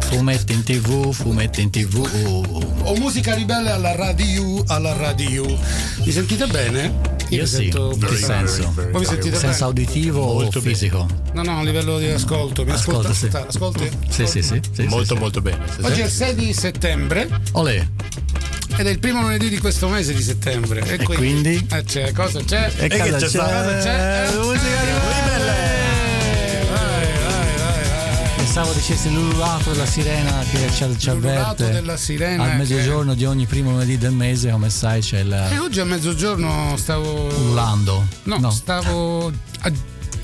Fumetti in tv, fumetti in tv. O musica ribelle alla radio, alla radio. Mi sentite bene? Io, Io sì, sento in che senso? Voi mi sentite senso bene? auditivo molto o fisico? No, no, a livello di ascolto. Mi ascolta, sì. ascolti? Sì, sì, sì, sì, Molto, sì, molto bene. Oggi è il 6 di settembre. Olè. Ed è il primo lunedì di questo mese di settembre. E, e quindi? quindi? Eh, c'è, cosa c'è? E, e che c'è? Cosa c'è? Eh, Pensavo dicessi l'ululato della sirena che ci, ci avverte della sirena al mezzogiorno che... di ogni primo lunedì del mese, come sai c'è il... E oggi a mezzogiorno stavo... Urlando. No, no. stavo...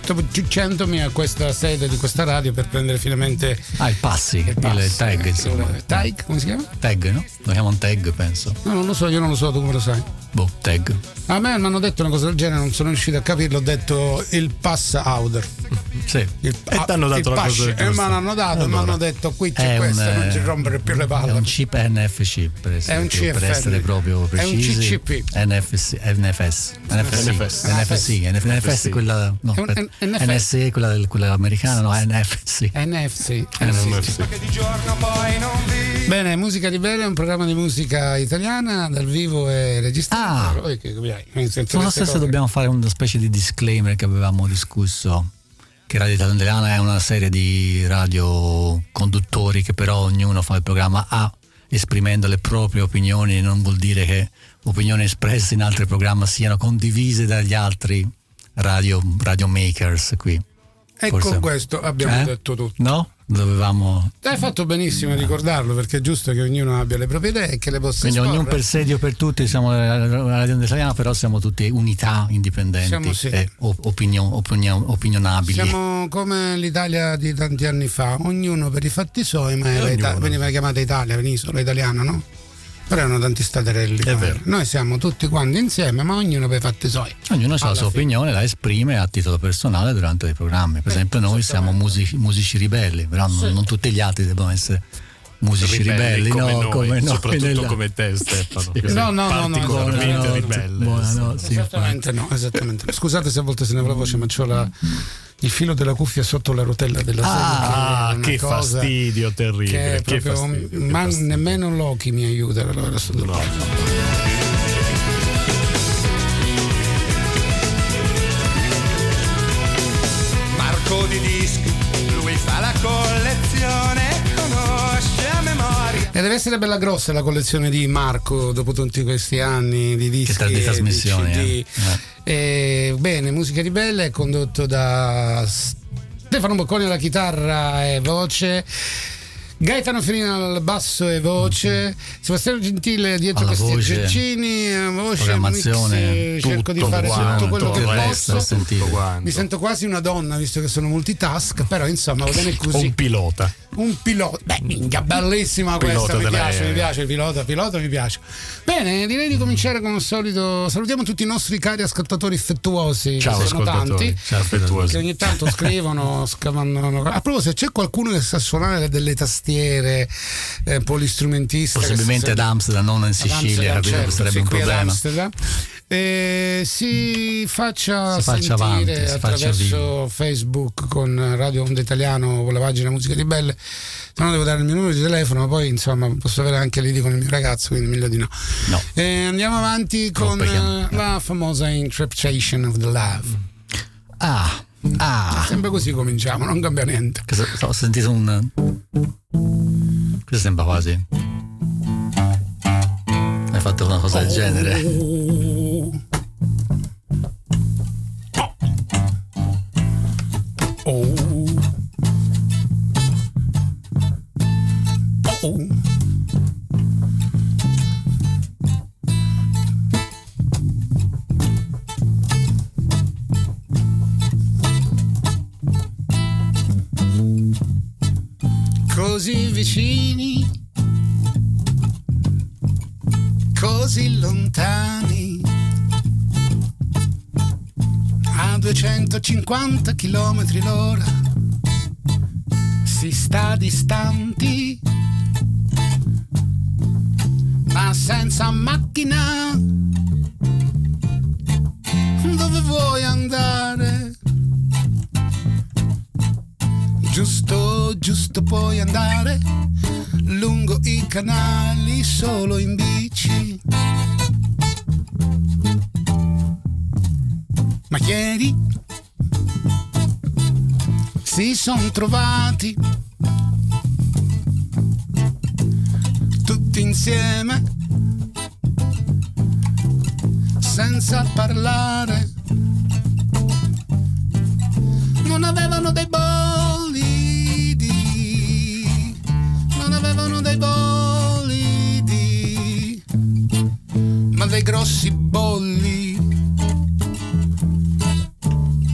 Stavo giucendomi a questa sede di questa radio per prendere finalmente. Ah, il passi, il, passi, il tag, insomma. Il tag, come si chiama? Tag, no? Lo chiamano tag, penso. No, non lo so, io non lo so, tu come lo sai? Boh, tag. A me mi hanno detto una cosa del genere, non sono riuscito a capirlo, ho detto il pass outer. Sì. Il, e ti hanno dato la cosa E me l'hanno dato allora. e mi hanno detto qui c'è è questo, un, non ci rompere più le palle. È un chip NFC per essere, è un CFN. per essere proprio precisi. È un CCP. NFC, NFC, NFC, NFC, NFC, quella no, NSE quella, del, quella americana, no, NFC. NFC. NFC. Bene, Musica di Bene è un programma di musica italiana dal vivo e registrato. Ah, sulla stessa dobbiamo fare una specie di disclaimer che avevamo discusso che Radio Italiana è una serie di radioconduttori che però ognuno fa il programma A esprimendo le proprie opinioni, non vuol dire che opinioni espresse in altri programmi siano condivise dagli altri radio, radio makers qui. E Forse. questo abbiamo eh? detto tutto. No? Dovevamo. Hai fatto benissimo a ricordarlo perché è giusto che ognuno abbia le proprie idee e che le possa Quindi esporre. ognuno per sé, Dio per tutti, siamo la radio italiana, però siamo tutte unità indipendenti siamo, sì. e opinion, opinion, opinionabili. Siamo come l'Italia di tanti anni fa, ognuno per i fatti suoi, ma veniva chiamata Italia, penisola italiana, no? Però erano tanti staterelli. È vero. Noi siamo tutti quanti insieme, ma ognuno per i fatti suoi. Ognuno ha la sua fine. opinione, la esprime a titolo personale durante i programmi. Per eh, esempio, noi siamo musici, musici ribelli, però sì. non, non, tutti gli altri devono essere musici ribelli, ribelli come no, noi, come noi, soprattutto nella... come te Stefano sì. no no no no, no, ribelle buona, no, sì, esattamente no esattamente scusate se a volte se ne va la voce ma c'ho la il filo della cuffia sotto la rotella della sedia. Ah, che, che fastidio terribile. Che proprio, fastidio, ma fastidio. nemmeno Loki mi aiuta. Allora, no. Marco di dischi, lui fa la collezione, conosce a memoria. E deve essere bella grossa la collezione di Marco dopo tutti questi anni di dischi. Di trasmissioni. Eh. E, bene, Musica Ribelle è condotto da Stefano Bocconi alla chitarra e voce. Gaetano Ferina al basso e voce, Sebastiano Gentile dietro Alla questi voce, aggeggini, voce, programmazione, mix, cerco di fare quanto, tutto quello che posso. Mi sento quasi una donna visto che sono multitask, però insomma va bene così. Un pilota. Un pilota, beh, minchia, bellissima questa, mi piace, mi piace, il pilota, pilota mi piace. Bene, direi di cominciare come al solito. Salutiamo tutti i nostri cari ascoltatori affettuosi, Ciao, che sono tanti, Ciao, che ogni tanto scrivono, scavano. A proposito, c'è qualcuno che sa suonare delle tastiere, eh, polistrumentista. Possibilmente ad Amsterdam, non in Sicilia, capito? certo, sarebbe un problema. Eh, si faccia Si sentire avanti, si attraverso Facebook con Radio Onda Italiano con la pagina Musica di Belle se no devo dare il mio numero di telefono ma poi insomma posso avere anche lì con il mio ragazzo quindi meglio di no, No. Eh, andiamo avanti con perché- eh, la famosa Interpretation of the Love Ah, ah. sempre così cominciamo non cambia niente Cosa- Ho sentito un. Questo sembra quasi. Hai fatto una cosa del genere. Vicini, così lontani, a 250 km l'ora, si sta distanti macchina senza macchina. Dove vuoi andare? Giusto, giusto puoi andare lungo i canali solo in bici. Ma ieri si sono trovati tutti insieme senza parlare. Non avevano dei bolidi, dei grossi bolli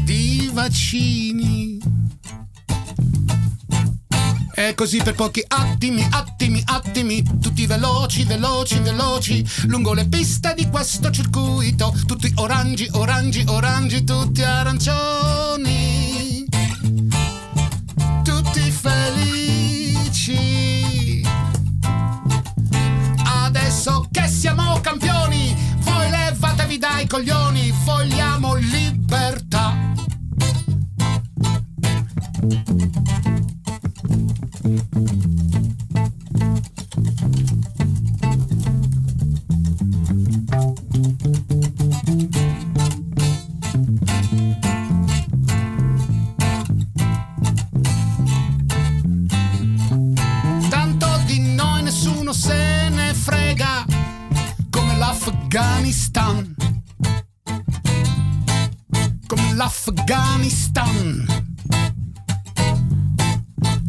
di vaccini. E così per pochi attimi, attimi, attimi, tutti veloci, veloci, veloci, lungo le piste di questo circuito, tutti orangi, orangi, orangi, tutti arancioni, coglioni, vogliamo l'Afghanistan.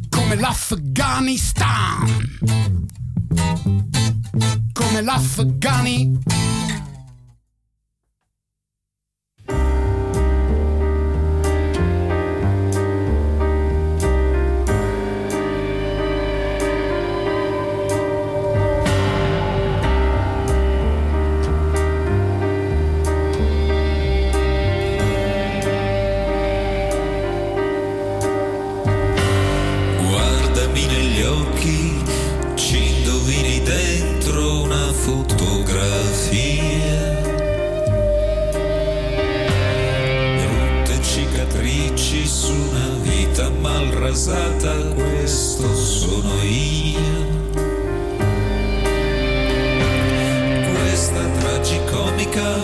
Come l'Afghanistan. Come l'Afghanistan. Rasata, questo sono io. Questa tragicomica,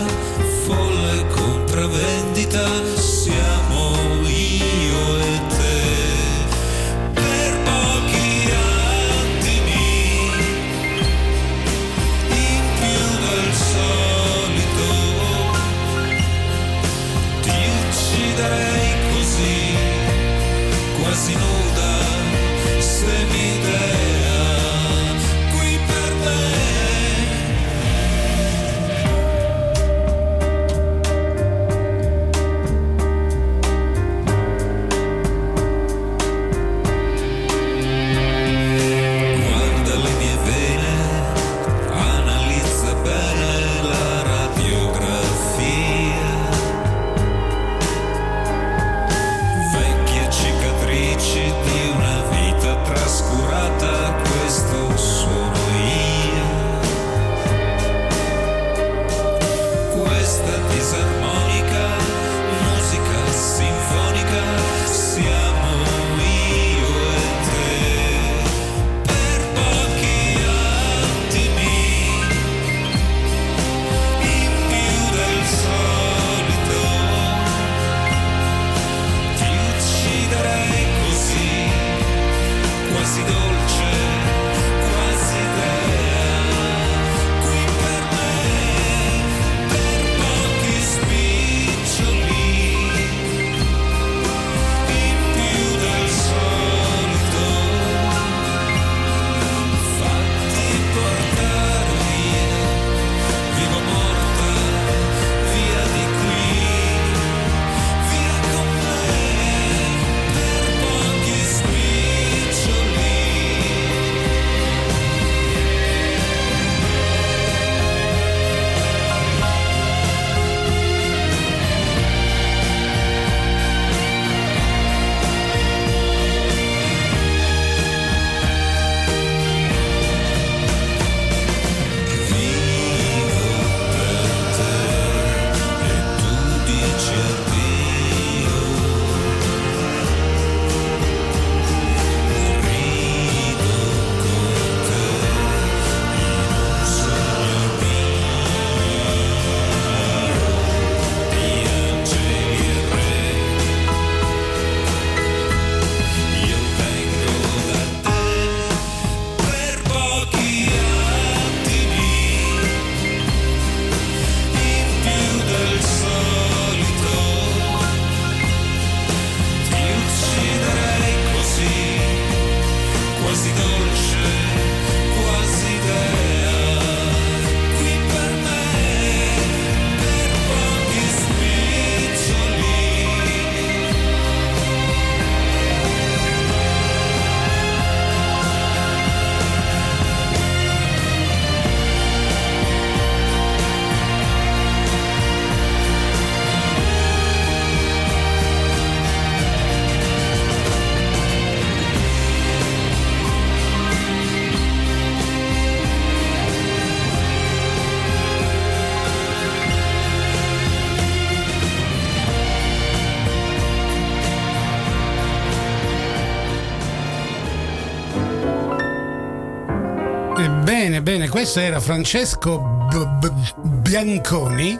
bene, questo era Francesco B- B- Bianconi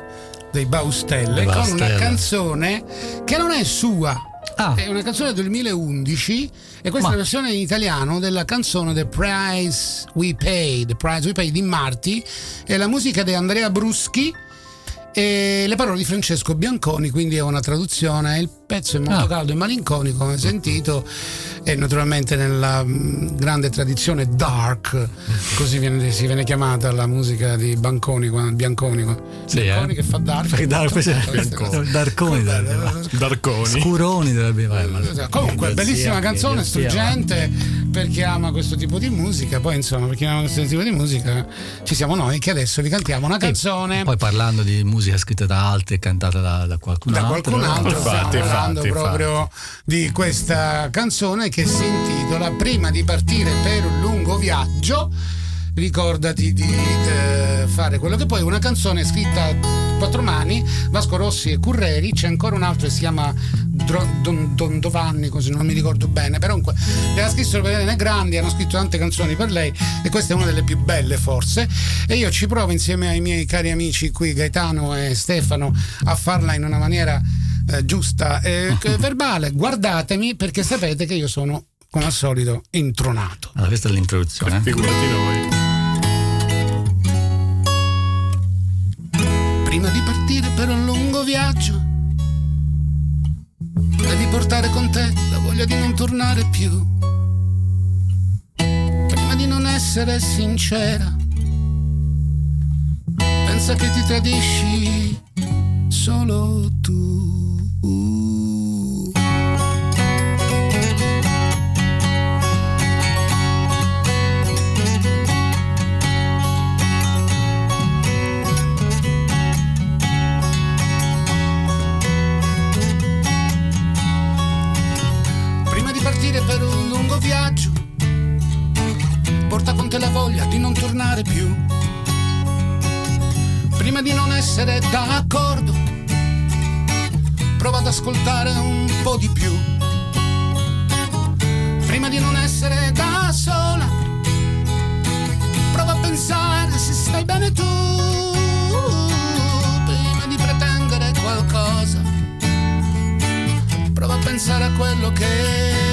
dei Baustelle, con una canzone che non è sua, ah. è una canzone del 2011 e questa Ma. è la versione in italiano della canzone The Price We Pay, The Price We Pay di Marti e la musica di Andrea Bruschi e le parole di Francesco Bianconi, quindi è una traduzione. Il pezzo è molto ah. caldo e malinconico, come hai sentito, e naturalmente nella mm, grande tradizione dark, così viene, si viene chiamata la musica di Banconi, Bianconi. Sì, Bianconi eh? che fa dark. Fa dark Bianconi. Darconi, Darconi. Scuroni dovrebbe fare. Comunque, bellissima canzone, struggente per chi ama questo tipo di musica. Poi, insomma, per chi ama questo tipo di musica, ci siamo noi che adesso vi cantiamo una canzone. E poi parlando di musica scritta da altri e cantata da, da qualcun da altro. Qualcun altro infatti, stiamo parlando infatti, proprio infatti. di questa canzone che si intitola Prima di partire per un lungo viaggio ricordati di eh, fare quello che puoi. Una canzone scritta a quattro mani, Vasco Rossi e Curreri, c'è ancora un altro che si chiama Don, Don Dovanni, così non mi ricordo bene, però comunque le ha scritto per Elena Grandi, hanno scritto tante canzoni per lei e questa è una delle più belle forse e io ci provo insieme ai miei cari amici qui Gaetano e Stefano a farla in una maniera eh, giusta e verbale. Guardatemi perché sapete che io sono come al solito intronato. Allora, questa è l'introduzione. Figurati noi. Viaggio, devi portare con te la voglia di non tornare più. Prima di non essere sincera, pensa che ti tradisci solo tu. Viaggio porta con te la voglia di non tornare più. Prima di non essere d'accordo, prova ad ascoltare un po' di più. Prima di non essere da sola, prova a pensare se stai bene tu. Prima di pretendere qualcosa, prova a pensare a quello che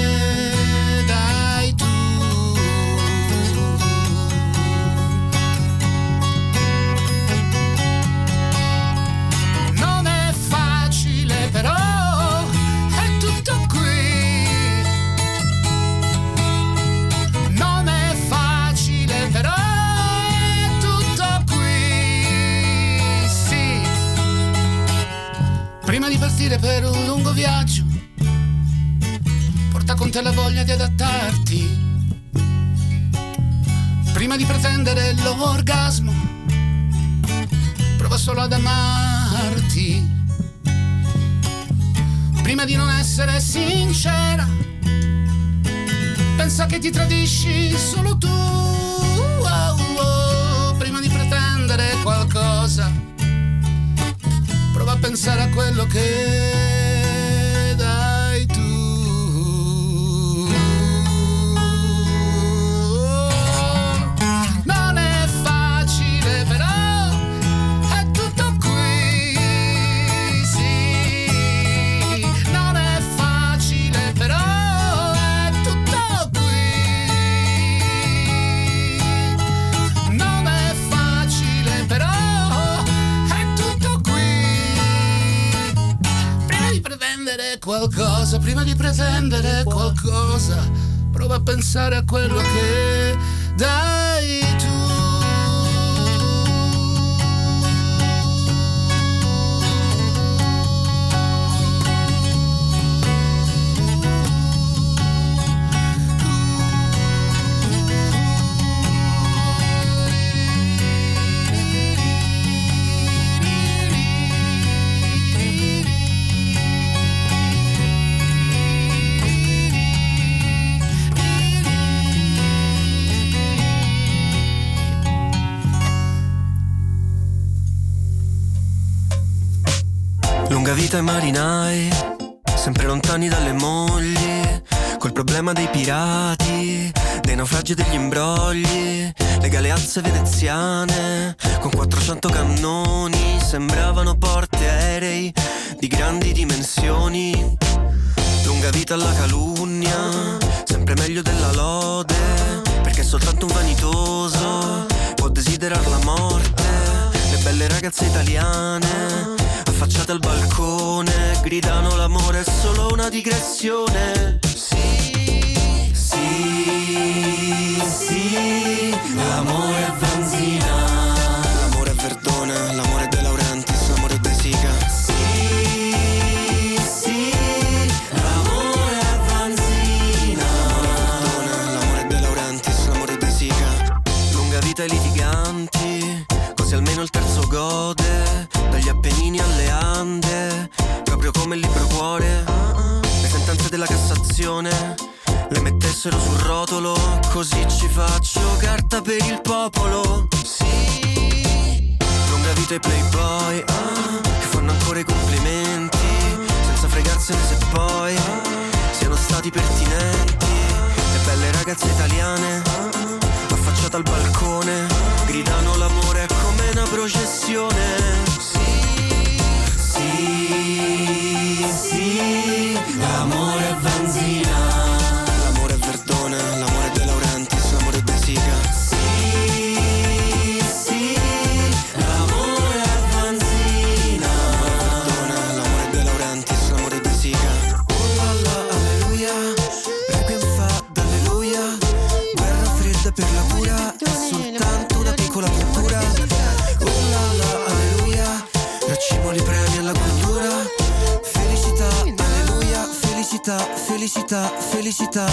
partire per un lungo viaggio. Porta con te la voglia di adattarti. Prima di pretendere l'orgasmo, prova solo ad amarti. Prima di non essere sincera, pensa che ti tradisci solo tu. Oh, oh, prima di pretendere qualcosa prova a pensare a quello che qualcosa, prima di pretendere qualcosa, prova a pensare a quello che dai tu. Vita ai marinai, sempre lontani dalle mogli, col problema dei pirati dei naufragi e degli imbrogli, le galeazze veneziane con 400 cannoni sembravano porte aerei di grandi dimensioni. Lunga vita alla calunnia, sempre meglio della lode, perché soltanto un vanitoso può desiderare la morte. Le belle ragazze italiane, affacciate al balcone, gridano l'amore è solo una digressione. Sì, sì, sì, l'amore è benzina. L'amore è Verdone, l'amore è De Laurentiis, l'amore è De Sica. Sì, sì, l'amore è benzina. Verdone, l'amore è De Laurentiis, l'amore è De Sica. Lunga vita ai litiganti, così almeno il terzo gode. Appennini alle Ande, proprio come il libro cuore. Le sentenze della Cassazione le mettessero sul rotolo, così ci faccio carta per il popolo. Sì, lunga vita ai playboy, che fanno ancora i complimenti, senza fregarsene se poi siano stati pertinenti. Le belle ragazze italiane, affacciate al balcone, gridano l'amore come una processione. Sì, sì, sì, l'amore Félicita, félicita,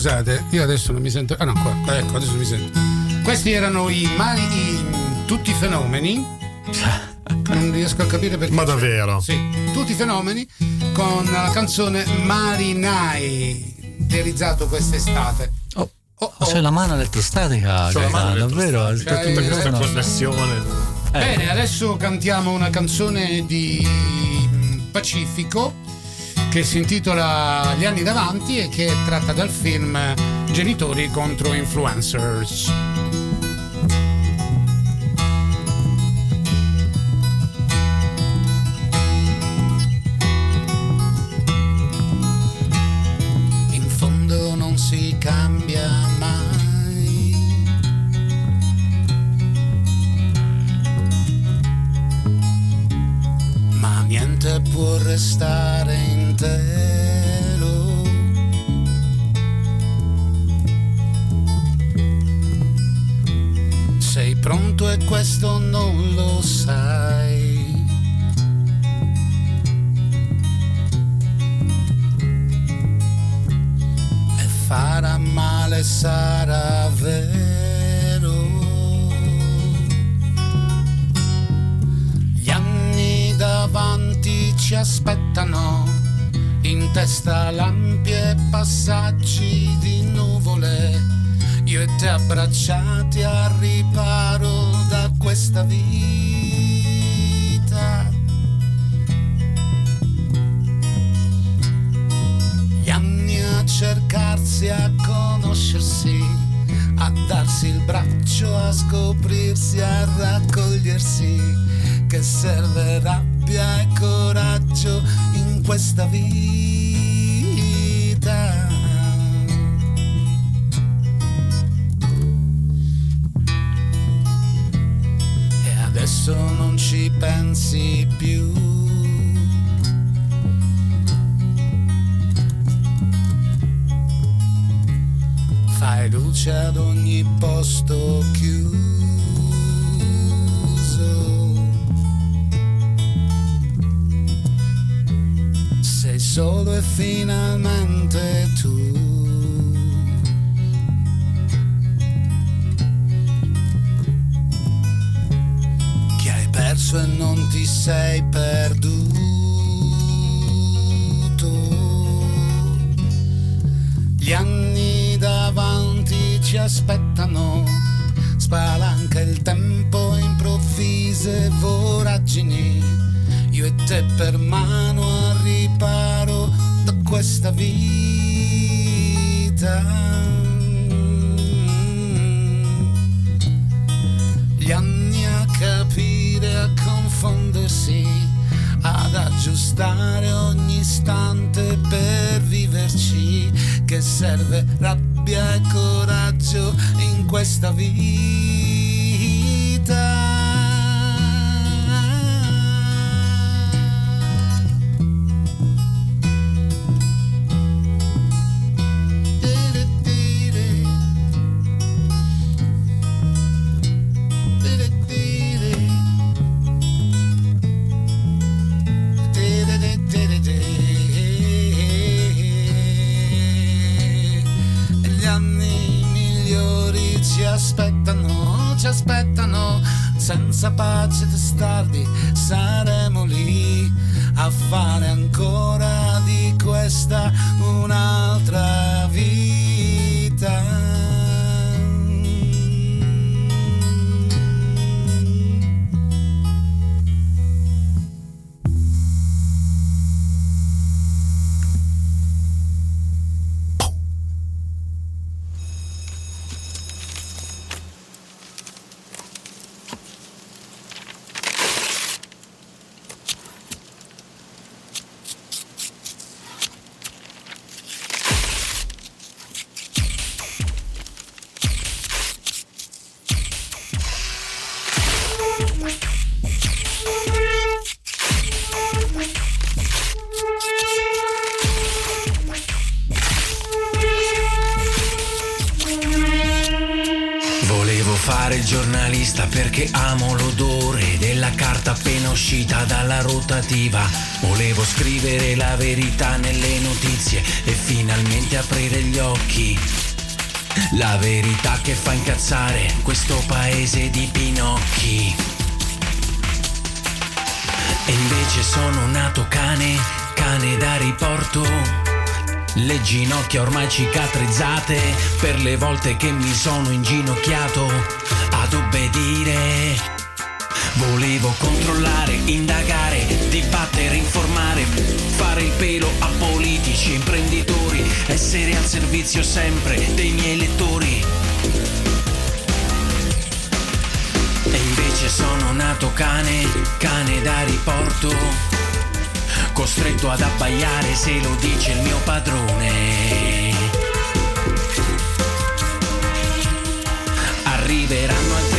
Scusate, io adesso non mi sento. Ah no, qua, ecco, adesso mi sento. Questi erano i mali. i- tutti i fenomeni. Non riesco a capire perché. Ma davvero? Sì, tutti i fenomeni con la canzone Marinai, realizzato quest'estate. Oh, Oh, ma oh. c'è la mano elettrostatica, C'ho la mano davvero? elettrostatica. Cioè, eh, questo Questa connessione. Bene, adesso cantiamo una canzone di mm, Pacifico che si intitola Gli anni davanti e che è tratta dal film Genitori contro influencers. In può restare intero. Sei pronto e questo non lo sai. E farà male, sarà vero. Gli anni davanti ci aspettano, in testa lampi e passaggi di nuvole, io e te abbracciati a riparo da questa vita. Gli anni a cercarsi, a conoscersi, a darsi il braccio, a scoprirsi, a raccogliersi, che serve rabbia e coraggio in questa vita. E adesso non ci pensi più. Fai luce ad ogni posto chiuso. Solo e finalmente tu. Che hai perso e non ti sei perduto. Gli anni davanti ci aspettano, spalanca il tempo improvvise voragini. Io e te per mano al riparo da questa vita. Gli anni a capire, a confondersi, ad aggiustare ogni istante per viverci, che serve rabbia e coraggio in questa vita. Testardi saremo lì a fare ancora ginocchia ormai cicatrizzate per le volte che mi sono inginocchiato ad obbedire. Volevo controllare, indagare, dibattere, informare, fare il pelo a politici, imprenditori, essere al servizio sempre dei miei lettori. E invece sono nato cane, cane da riporto costretto ad abbaiare se lo dice il mio padrone. Arriveranno altri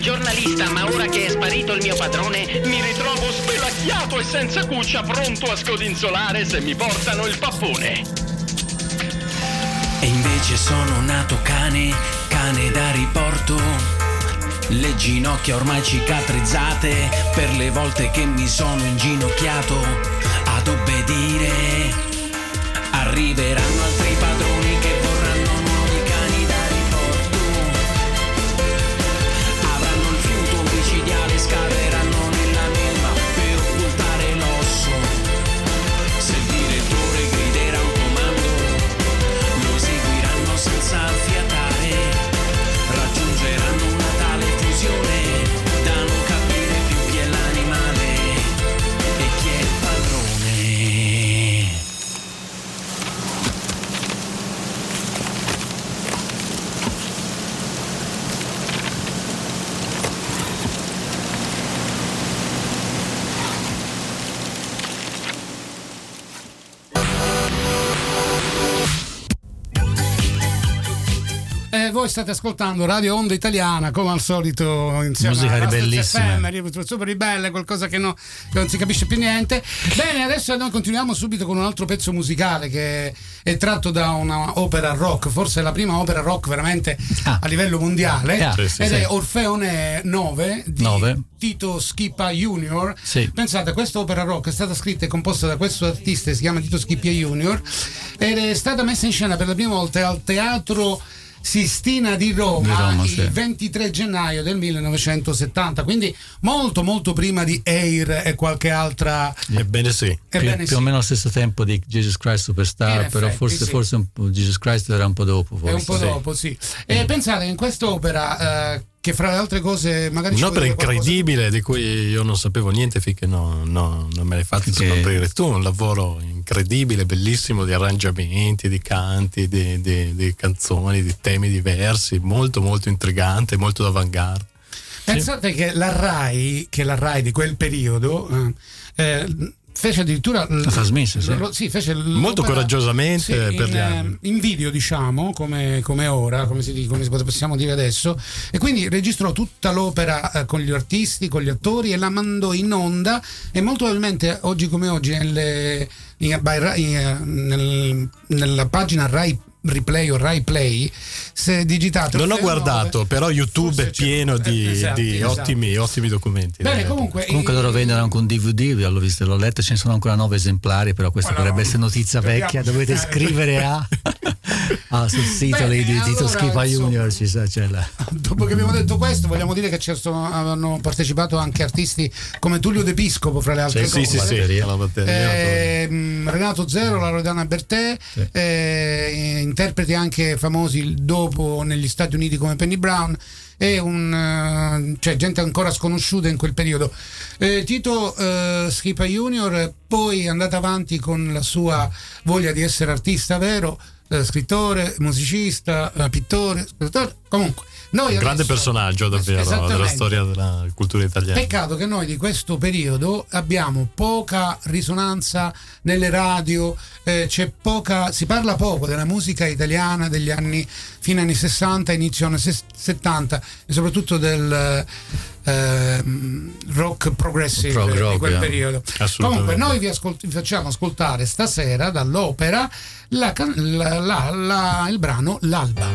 giornalista, ma ora che è sparito il mio padrone, mi ritrovo spelacchiato e senza cuccia, pronto a scodinzolare se mi portano il pappone. E invece sono nato cane, cane da riporto. Le ginocchia ormai cicatrizzate per le volte che mi sono inginocchiato ad obbedire. Arriveranno altri padroni state ascoltando Radio Onda Italiana, come al solito, insieme Musica a ribellissima. FM, super ribelle, qualcosa che, no, che non si capisce più niente. Bene, adesso noi continuiamo subito con un altro pezzo musicale che è tratto da una opera rock, forse la prima opera rock veramente Ah. a livello mondiale, Ah, sì, sì, ed sì. è Orfeone 9 di Nove. Tito Schippa Junior. Pensate, questa opera rock è stata scritta e composta da questo artista, si chiama Tito Schippa Junior, ed è stata messa in scena per la prima volta al Teatro Sistina di Roma, Di Roma, il sì. 23 gennaio del 1970, quindi molto molto prima di Air e qualche altra... Ebbene sì. più, Ebbene più sì. o meno allo stesso tempo di Jesus Christ Superstar, In però effetti, forse, sì. forse un po' Jesus Christ era un po' dopo. È Forse. un po' sì. dopo, sì. E pensate che in quest'opera, eh, che fra le altre cose magari... Un'opera qualcosa- incredibile di cui io non sapevo niente finché no- no- non me l'hai fatto Che- scoprire tu. Un lavoro incredibile, bellissimo di arrangiamenti, di canti, di, di- di canzoni, di temi diversi, molto molto intrigante, molto d'avanguardia. Pensate che la RAI, che la RAI di quel periodo, eh, eh, fece addirittura... La trasmise, sì. lo- sì, fece Molto coraggiosamente sì, per in, gli anni. eh, in video, diciamo, come, come ora, come, si, come si- possiamo dire adesso, e quindi registrò tutta l'opera eh, con gli artisti, con gli attori e la mandò in onda e molto probabilmente oggi come oggi nelle- in- by in- nel- nella pagina Rai Replay o Rai Play, se digitate... Non ho guardato, nove, però YouTube è pieno di, eh, esatto, di esatto. ottimi, ottimi documenti. Bene, Eh, comunque... Comunque loro vendono anche un DVD, l'ho visto, l'ho letto, ce ne sono ancora nove esemplari, però questa Allora, potrebbe essere notizia dobbiamo vecchia, dovete scrivere a, ah, sul sito Bene, di Tito allora, Schipa insomma. Junior, ci sa, c'è la... Dopo che abbiamo detto questo, vogliamo dire che ci sono- hanno partecipato anche artisti come Tullio De Piscopo, fra le altre Sì, sì, cose. sì, sì, batteria. Ehm, Renato Zero, la Loredana Bertè, Sì. eh, interpreti anche famosi dopo negli Stati Uniti come Penny Brown e un, eh, cioè, gente ancora sconosciuta in quel periodo. Eh, Tito eh, Schipa Junior poi è andato avanti con la sua voglia di essere artista vero, eh, scrittore, musicista, eh, pittore, scrittore, comunque. Noi Un grande personaggio davvero della storia della cultura italiana. Peccato che noi di questo periodo abbiamo poca risonanza nelle radio, eh, c'è poca, si parla poco della musica italiana degli anni fine anni 60, inizio anni ses- 70 e soprattutto del ehm, rock progressive Prog di rock, quel eh. periodo. Assolutamente. Comunque noi vi, ascolt- vi facciamo ascoltare stasera dall'opera la- la- la- il brano L'alba.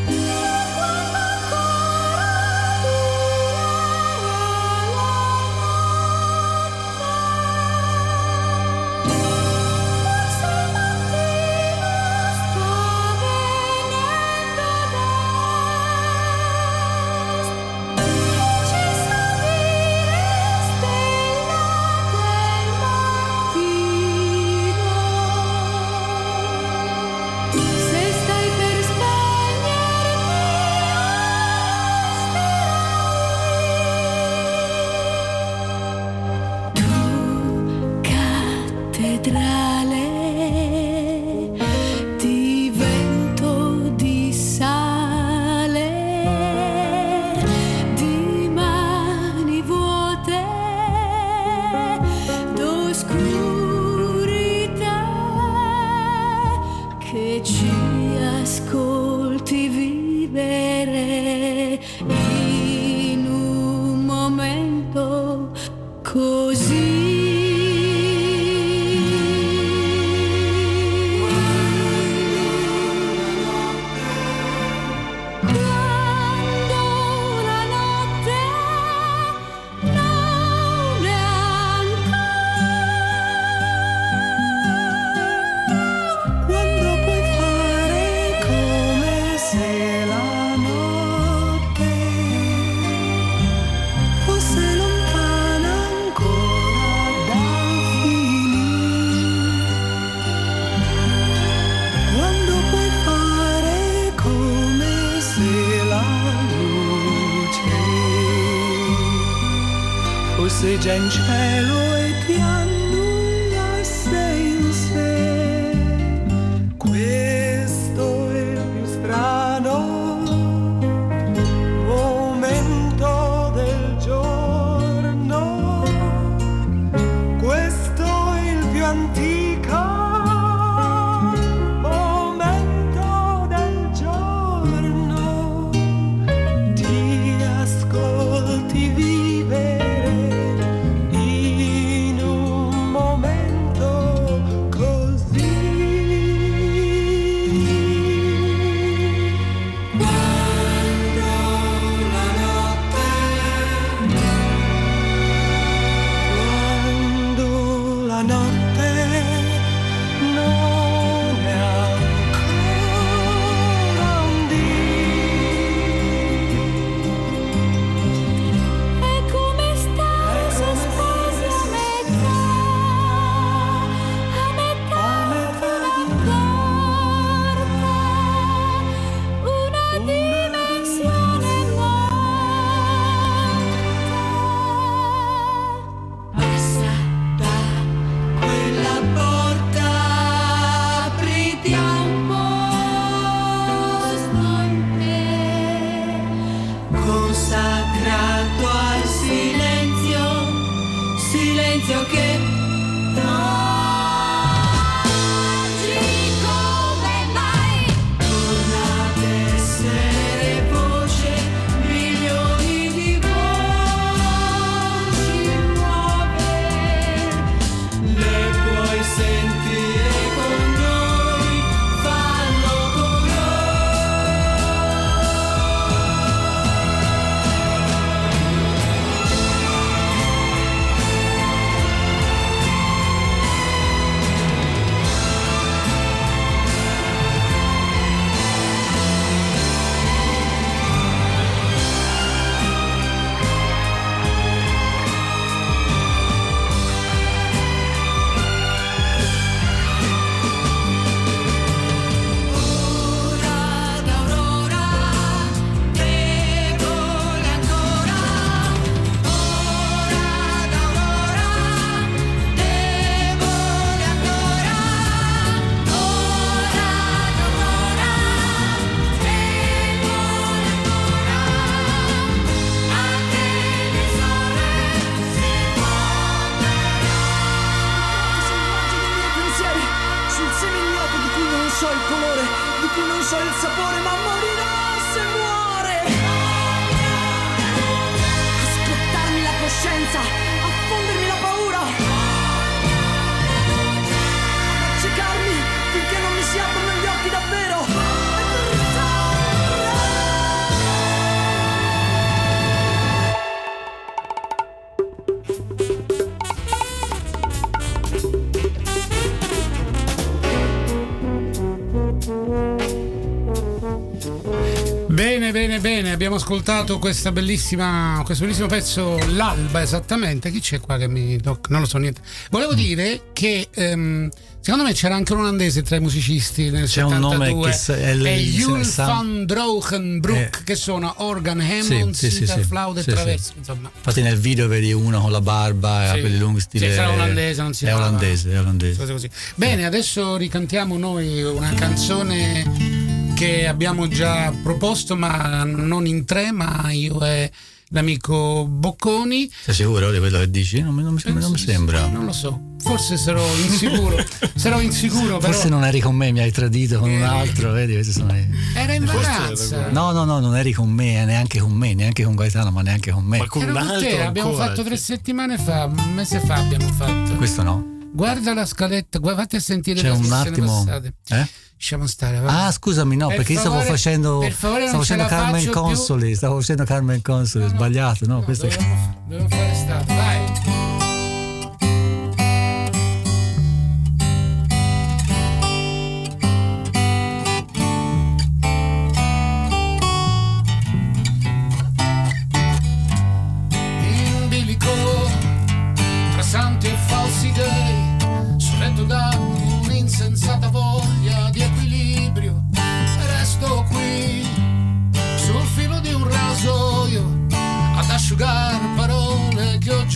Abbiamo ascoltato questa bellissima, questo bellissimo pezzo, l'alba esattamente. Chi c'è qua che mi tocca? Non lo so niente. Volevo dire che ehm, secondo me c'era anche un olandese tra i musicisti nel C'è un 72. nome che è ne Jul van Drogenbroek Eh. che suona organ, Hammond, Sì, sì, sì, flauto e traverso. Insomma, Infatti nel video vedi uno con la barba e Sì. capelli lunghi stile. Sì, sarà olandese, non si È lava. olandese, è olandese. Bene, adesso ricantiamo noi una canzone che abbiamo già proposto, ma non in tre, ma io e l'amico Bocconi. Sei sicuro di quello che dici? Non mi, non mi sembra. non mi sembra. non lo so, forse sarò insicuro. sarò insicuro, però. Forse non eri con me, mi hai tradito con un Eh. altro, vedi? Questi sono i- Era in vacanza. No, no, no, non eri con me, neanche con me, neanche con Gaetano, ma neanche con me. Ma con Era un con altro te, abbiamo ancora. fatto tre settimane fa, un mese fa abbiamo fatto. Questo no. Guarda la scaletta, guarda, fatti a sentire C'è un attimo. passate. Eh? Lasciamo stare, va. Ah, scusami, no, Per perché io stavo favore, facendo. per favore, stavo facendo Carmen più. Consoli, stavo facendo Carmen Consoli, sbagliato, no? Questo è- Dobbiamo, dobbiamo fare stato, vai.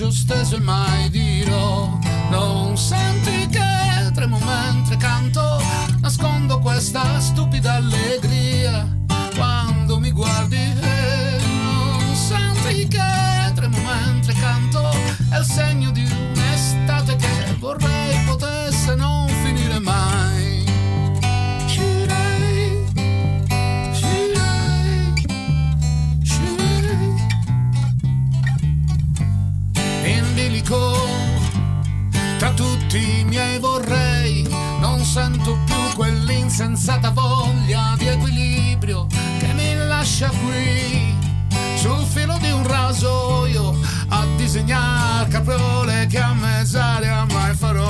Già steso e mai dirò. Non senti che tremo mentre canto, nascondo questa stupida allegria quando mi guardi. e non senti che tremo mentre canto, è il segno di un'estate che vorrei potesse non finire mai. Bilico tra tutti i miei vorrei non sento più quell'insensata voglia di equilibrio che mi lascia qui sul filo di un rasoio a disegnare caprole che a mezz'aria mai farò.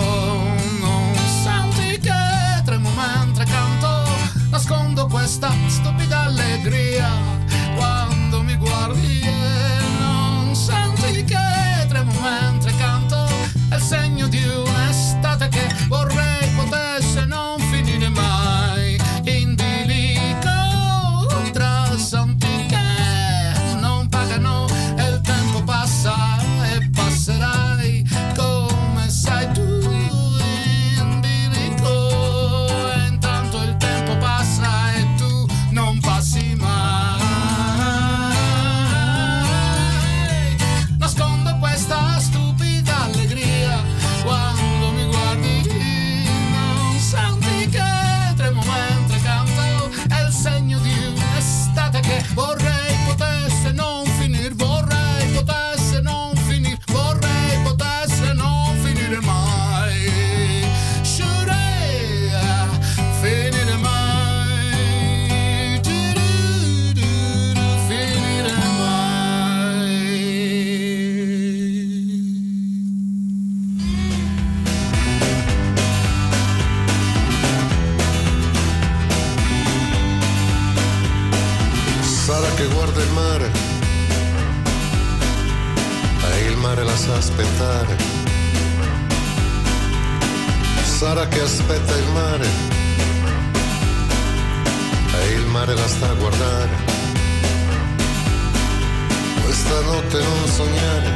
Non senti che tremo mentre canto nascondo questa stupida allegria Sarà che aspetta il mare e il mare la sta a guardare. Questa notte non sognare,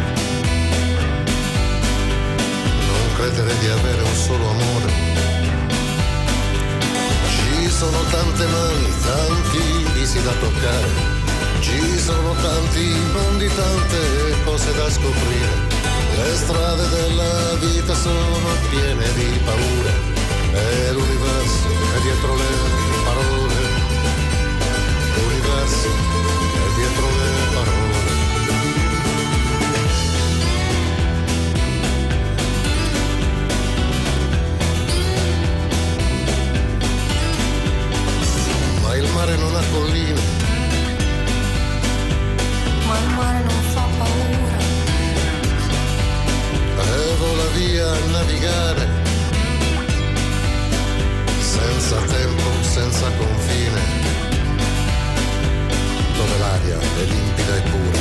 non credere di avere un solo amore. Ci sono tante mani, tanti visi da toccare. Ci sono tanti mondi, tante cose da scoprire. Le strade della vita sono piene di paure e l'universo è dietro le parole. L'universo è dietro le parole. Ma il mare non ha colline navigare senza tempo, senza confine, dove l'aria è limpida e pura.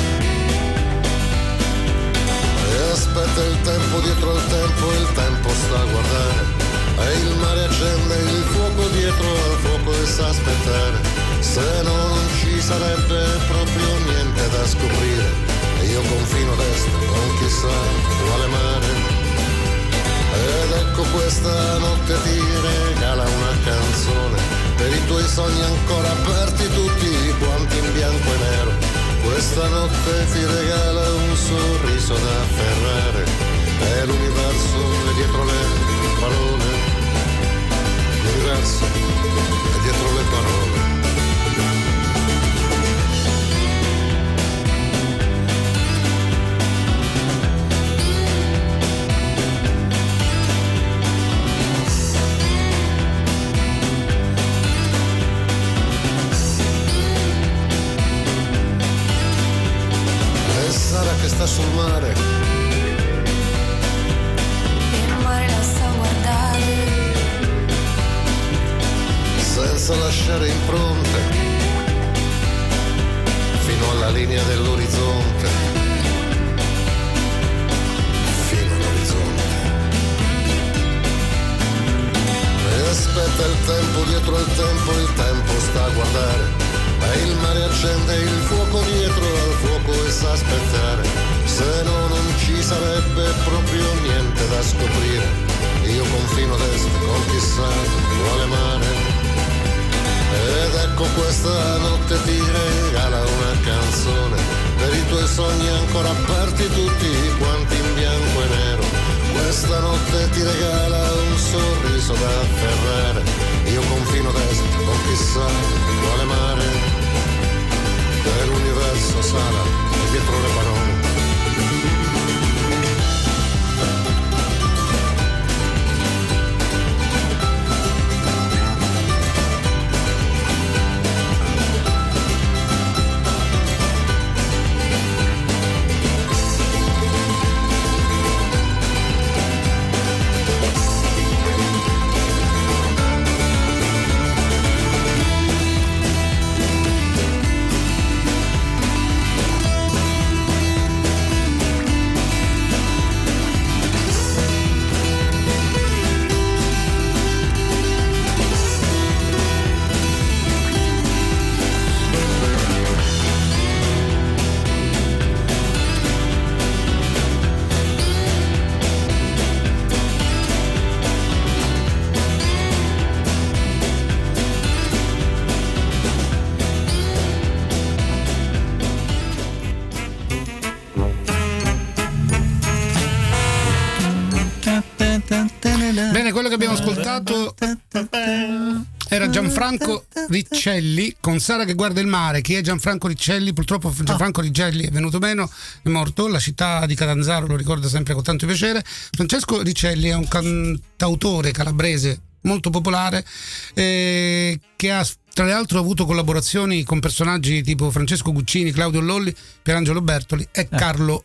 E aspetta il tempo dietro al tempo, il tempo sta a guardare. E il mare accende il fuoco dietro al fuoco e sa aspettare. Se non ci sarebbe proprio niente da scoprire. Io confino destro, con chissà quale mare. Ed ecco questa notte ti regala una canzone per i tuoi sogni ancora aperti tutti quanti in bianco e nero. Questa notte ti regala un sorriso da afferrare e l'universo ascoltato era Gianfranco Riccelli con Sara che guarda il mare. Chi è Gianfranco Riccelli? Purtroppo Gianfranco Riccelli è venuto meno, è morto. La città di Catanzaro lo ricorda sempre con tanto piacere. Francesco Riccelli è un cantautore calabrese molto popolare eh, che ha tra l'altro avuto collaborazioni con personaggi tipo Francesco Guccini, Claudio Lolli, Pierangelo Bertoli e Carlo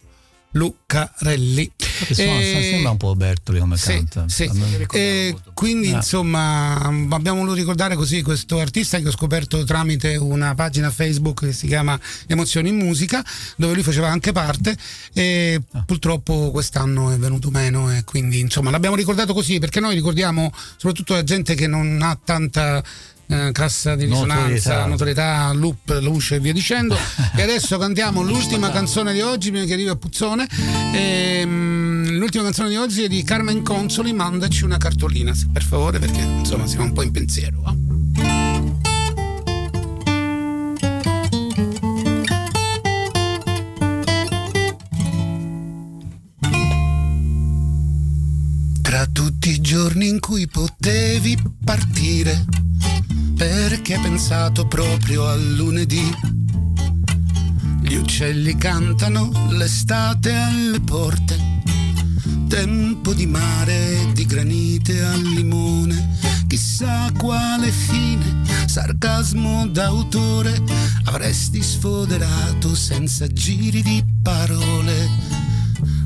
Lucarelli. Suona, Eh, sembra un po' Bertoli come sì, canta. sì. E quindi Eh. insomma abbiamo voluto ricordare così questo artista che ho scoperto tramite una pagina Facebook che si chiama Emozioni in Musica dove lui faceva anche parte e Ah. purtroppo quest'anno è venuto meno e quindi insomma l'abbiamo ricordato così perché noi ricordiamo soprattutto la gente che non ha tanta eh, cassa di risonanza, Notorietà. notorietà, loop, luce e via dicendo. e adesso cantiamo l'ultima canzone di oggi prima che arrivi a Puzzone. Ehm, l'ultima canzone di oggi è di Carmen Consoli. Mandaci una cartolina, per favore, perché insomma siamo un po' in pensiero. va. Tra tutti i giorni in cui potevi partire, perché hai pensato proprio al lunedì. Gli uccelli cantano, l'estate alle porte, tempo di mare, di granite al limone, chissà quale fine, sarcasmo d'autore, avresti sfoderato senza giri di parole.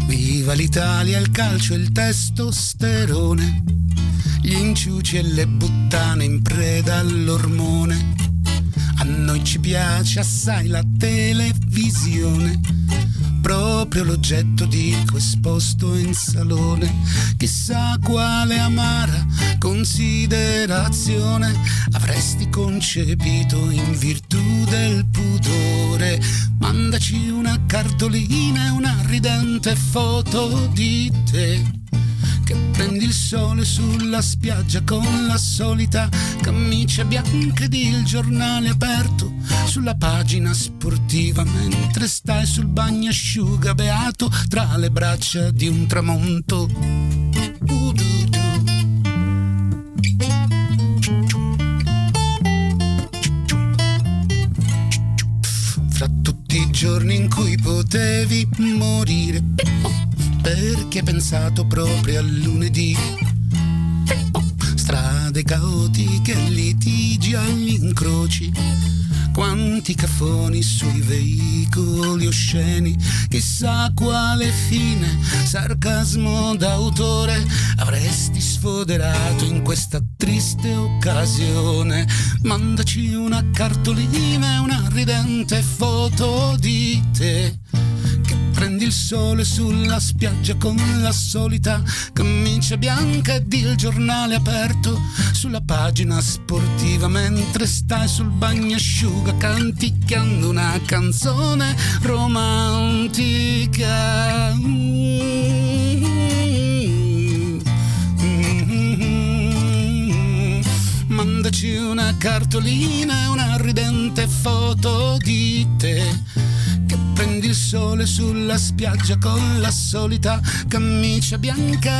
Viva l'Italia, il calcio il testosterone, gli inciuci e le buttane in preda all'ormone. A noi ci piace assai la televisione, proprio l'oggetto di esposto in salone. Chissà quale amara considerazione avresti concepito in virtù del pudore. Mandaci una cartolina e una ridente foto di te che prendi il sole sulla spiaggia con la solita camicia bianca ed il giornale aperto sulla pagina sportiva mentre stai sul bagnasciuga beato tra le braccia di un tramonto. Fra tutti i giorni in cui potevi morire perché hai pensato proprio al lunedì. Strade caotiche, litigi agli incroci, quanti caffoni sui veicoli osceni, chissà quale fine, sarcasmo d'autore avresti sfoderato in questa triste occasione. Mandaci una cartolina e una ridente foto di te prendi il sole sulla spiaggia con la solita camicia bianca ed il giornale aperto sulla pagina sportiva mentre stai sul bagnasciuga canticchiando una canzone romantica. Mandaci una cartolina e una ridente foto di te prendi il sole sulla spiaggia con la solita camicia bianca.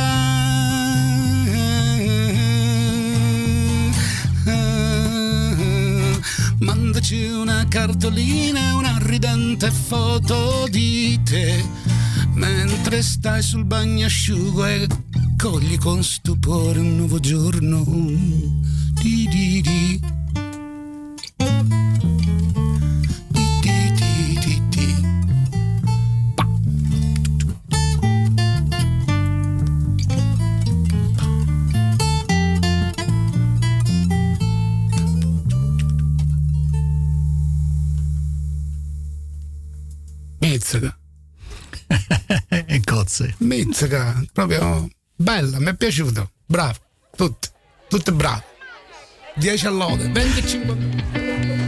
Mandaci una cartolina e una ridente foto di te mentre stai sul bagnasciugo e cogli con stupore un nuovo giorno. Di di di. Mezzaga, e cozze. mezzaga, proprio bella, mi è piaciuto. Bravo, tutte, tutte brave. 10 all'ode, 25.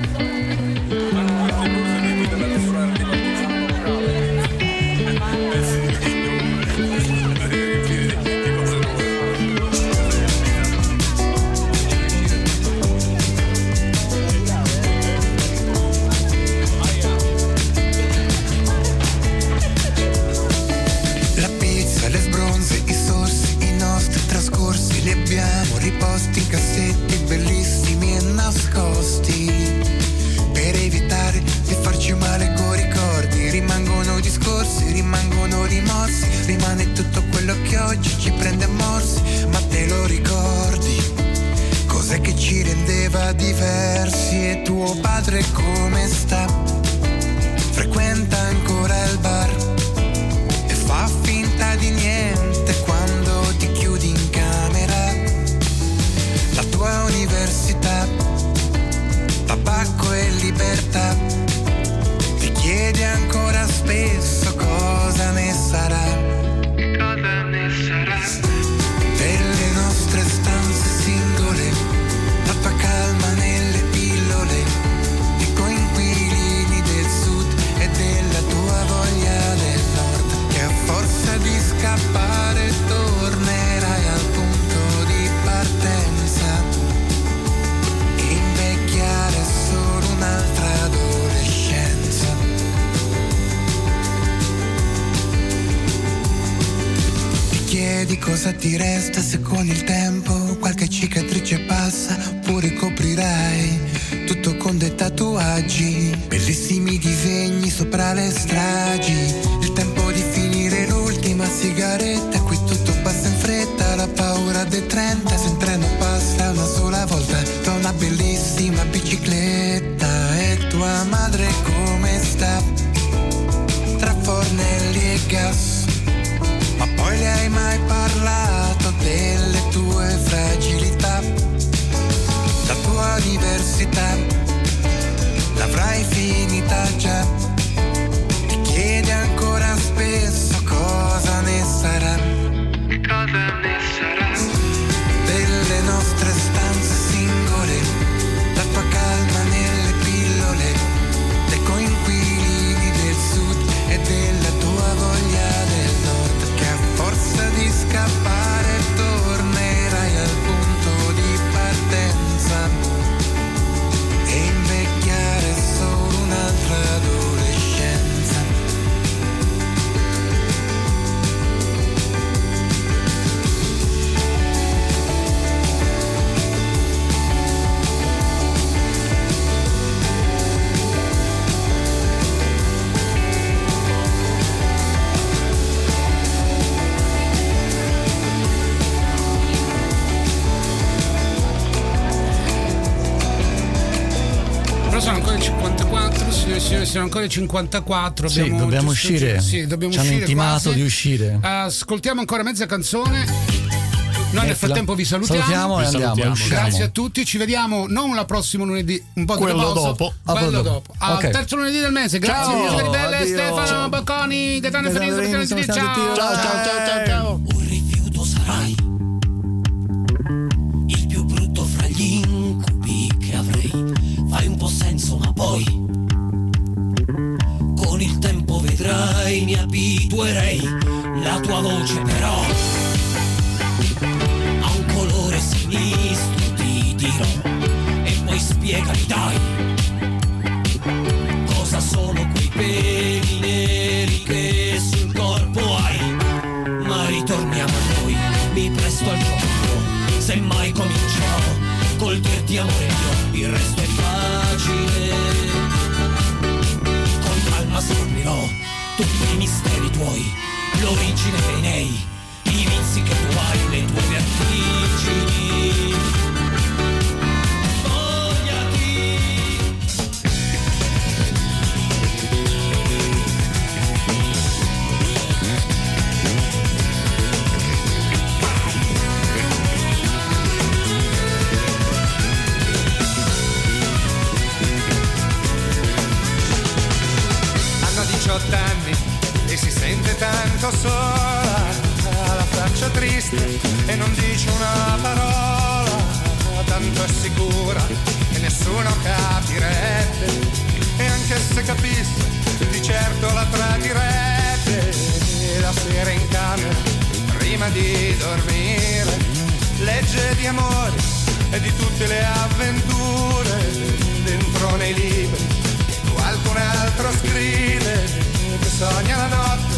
Cos'è che ci rendeva diversi e tuo padre come sta? Frequenta ancora il bar Chiedi cosa ti resta se con il tempo qualche cicatrice passa oppure coprirai tutto con dei tatuaggi, bellissimi disegni sopra le stragi. Il tempo di finire l'ultima sigaretta, qui tutto passa in fretta, la paura dei 30, se un treno passa una sola volta, da una bellissima bicicletta e tua madre come sta? Tra fornelli e gas. Hai mai parlato delle tue fragilità? La tua università, l'avrai finita già. Signore signori, sono ancora i 54. Sì, abbiamo dobbiamo giusto- uscire. Sì, dobbiamo Ci hanno uscire intimato quasi. di uscire. Ascoltiamo ancora mezza canzone. Noi Eh, nel frattempo vi salutiamo. salutiamo e Vi andiamo, salutiamo. Grazie a tutti, ci vediamo non la prossima lunedì, un po' di Quello riposo. dopo. Ah, Quello dopo. dopo. Al Ok. terzo lunedì del mese. Grazie, Ciao. musica ribelle, Addio. Stefano Ciao. Bocconi, Gaetano Ferrini, Ciao. Ciao, ciao, ciao, ciao, ciao. Un rifiuto sarai il più brutto fra gli incubi che avrei. Fai un po' senso, ma poi vedrai, mi abituerei. La tua voce però ha un colore sinistro, ti dirò. E poi spiegami, dai, cosa sono quei peli neri che sul corpo hai. Ma ritorniamo a noi, mi presto al gioco Se mai comincerò col dirti amore mio Il resto è facile tuoi L'origine dei nei I vizi che tu hai, le tue vertigini sente tanto sola, la faccia triste e non dice una parola, tanto è sicura che nessuno capirebbe. E anche se capisse di certo la tradirebbe la sera in camera prima di dormire legge di amore e di tutte le avventure dentro nei libri qualcun altro scrive che sogna la notte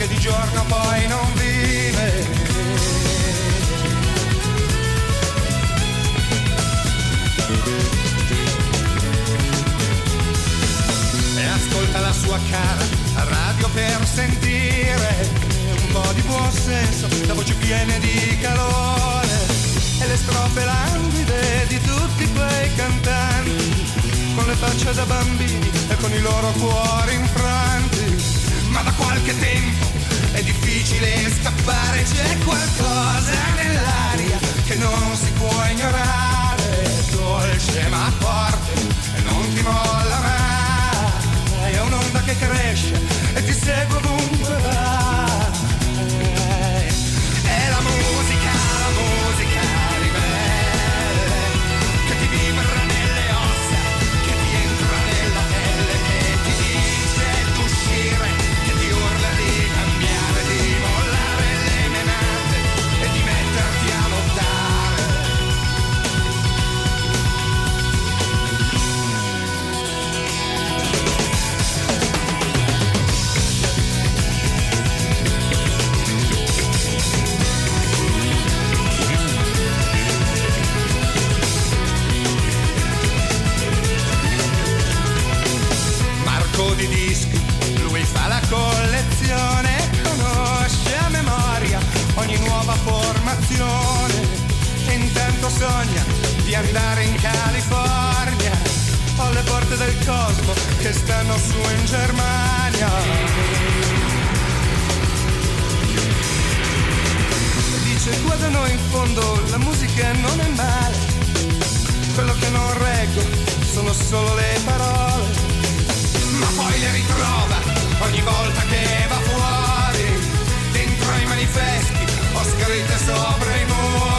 che di giorno poi non vive. E ascolta la sua cara radio per sentire un po' di buon senso da voci piene di calore. E le strofe languide di tutti quei cantanti con le facce da bambini e con i loro cuori infranti ma da qualche tempo è difficile scappare. C'è qualcosa nell'aria che non si può ignorare. Dolce ma forte e non ti molla mai. È un'onda che cresce e ti segue ovunque sogna di andare in California. Ho le porte del cosmo che stanno su in Germania. Dice qua da noi in fondo la musica non è male. Quello che non reggo sono solo le parole. Ma poi le ritrova ogni volta che va fuori. Dentro i manifesti ho scritte sopra i muri.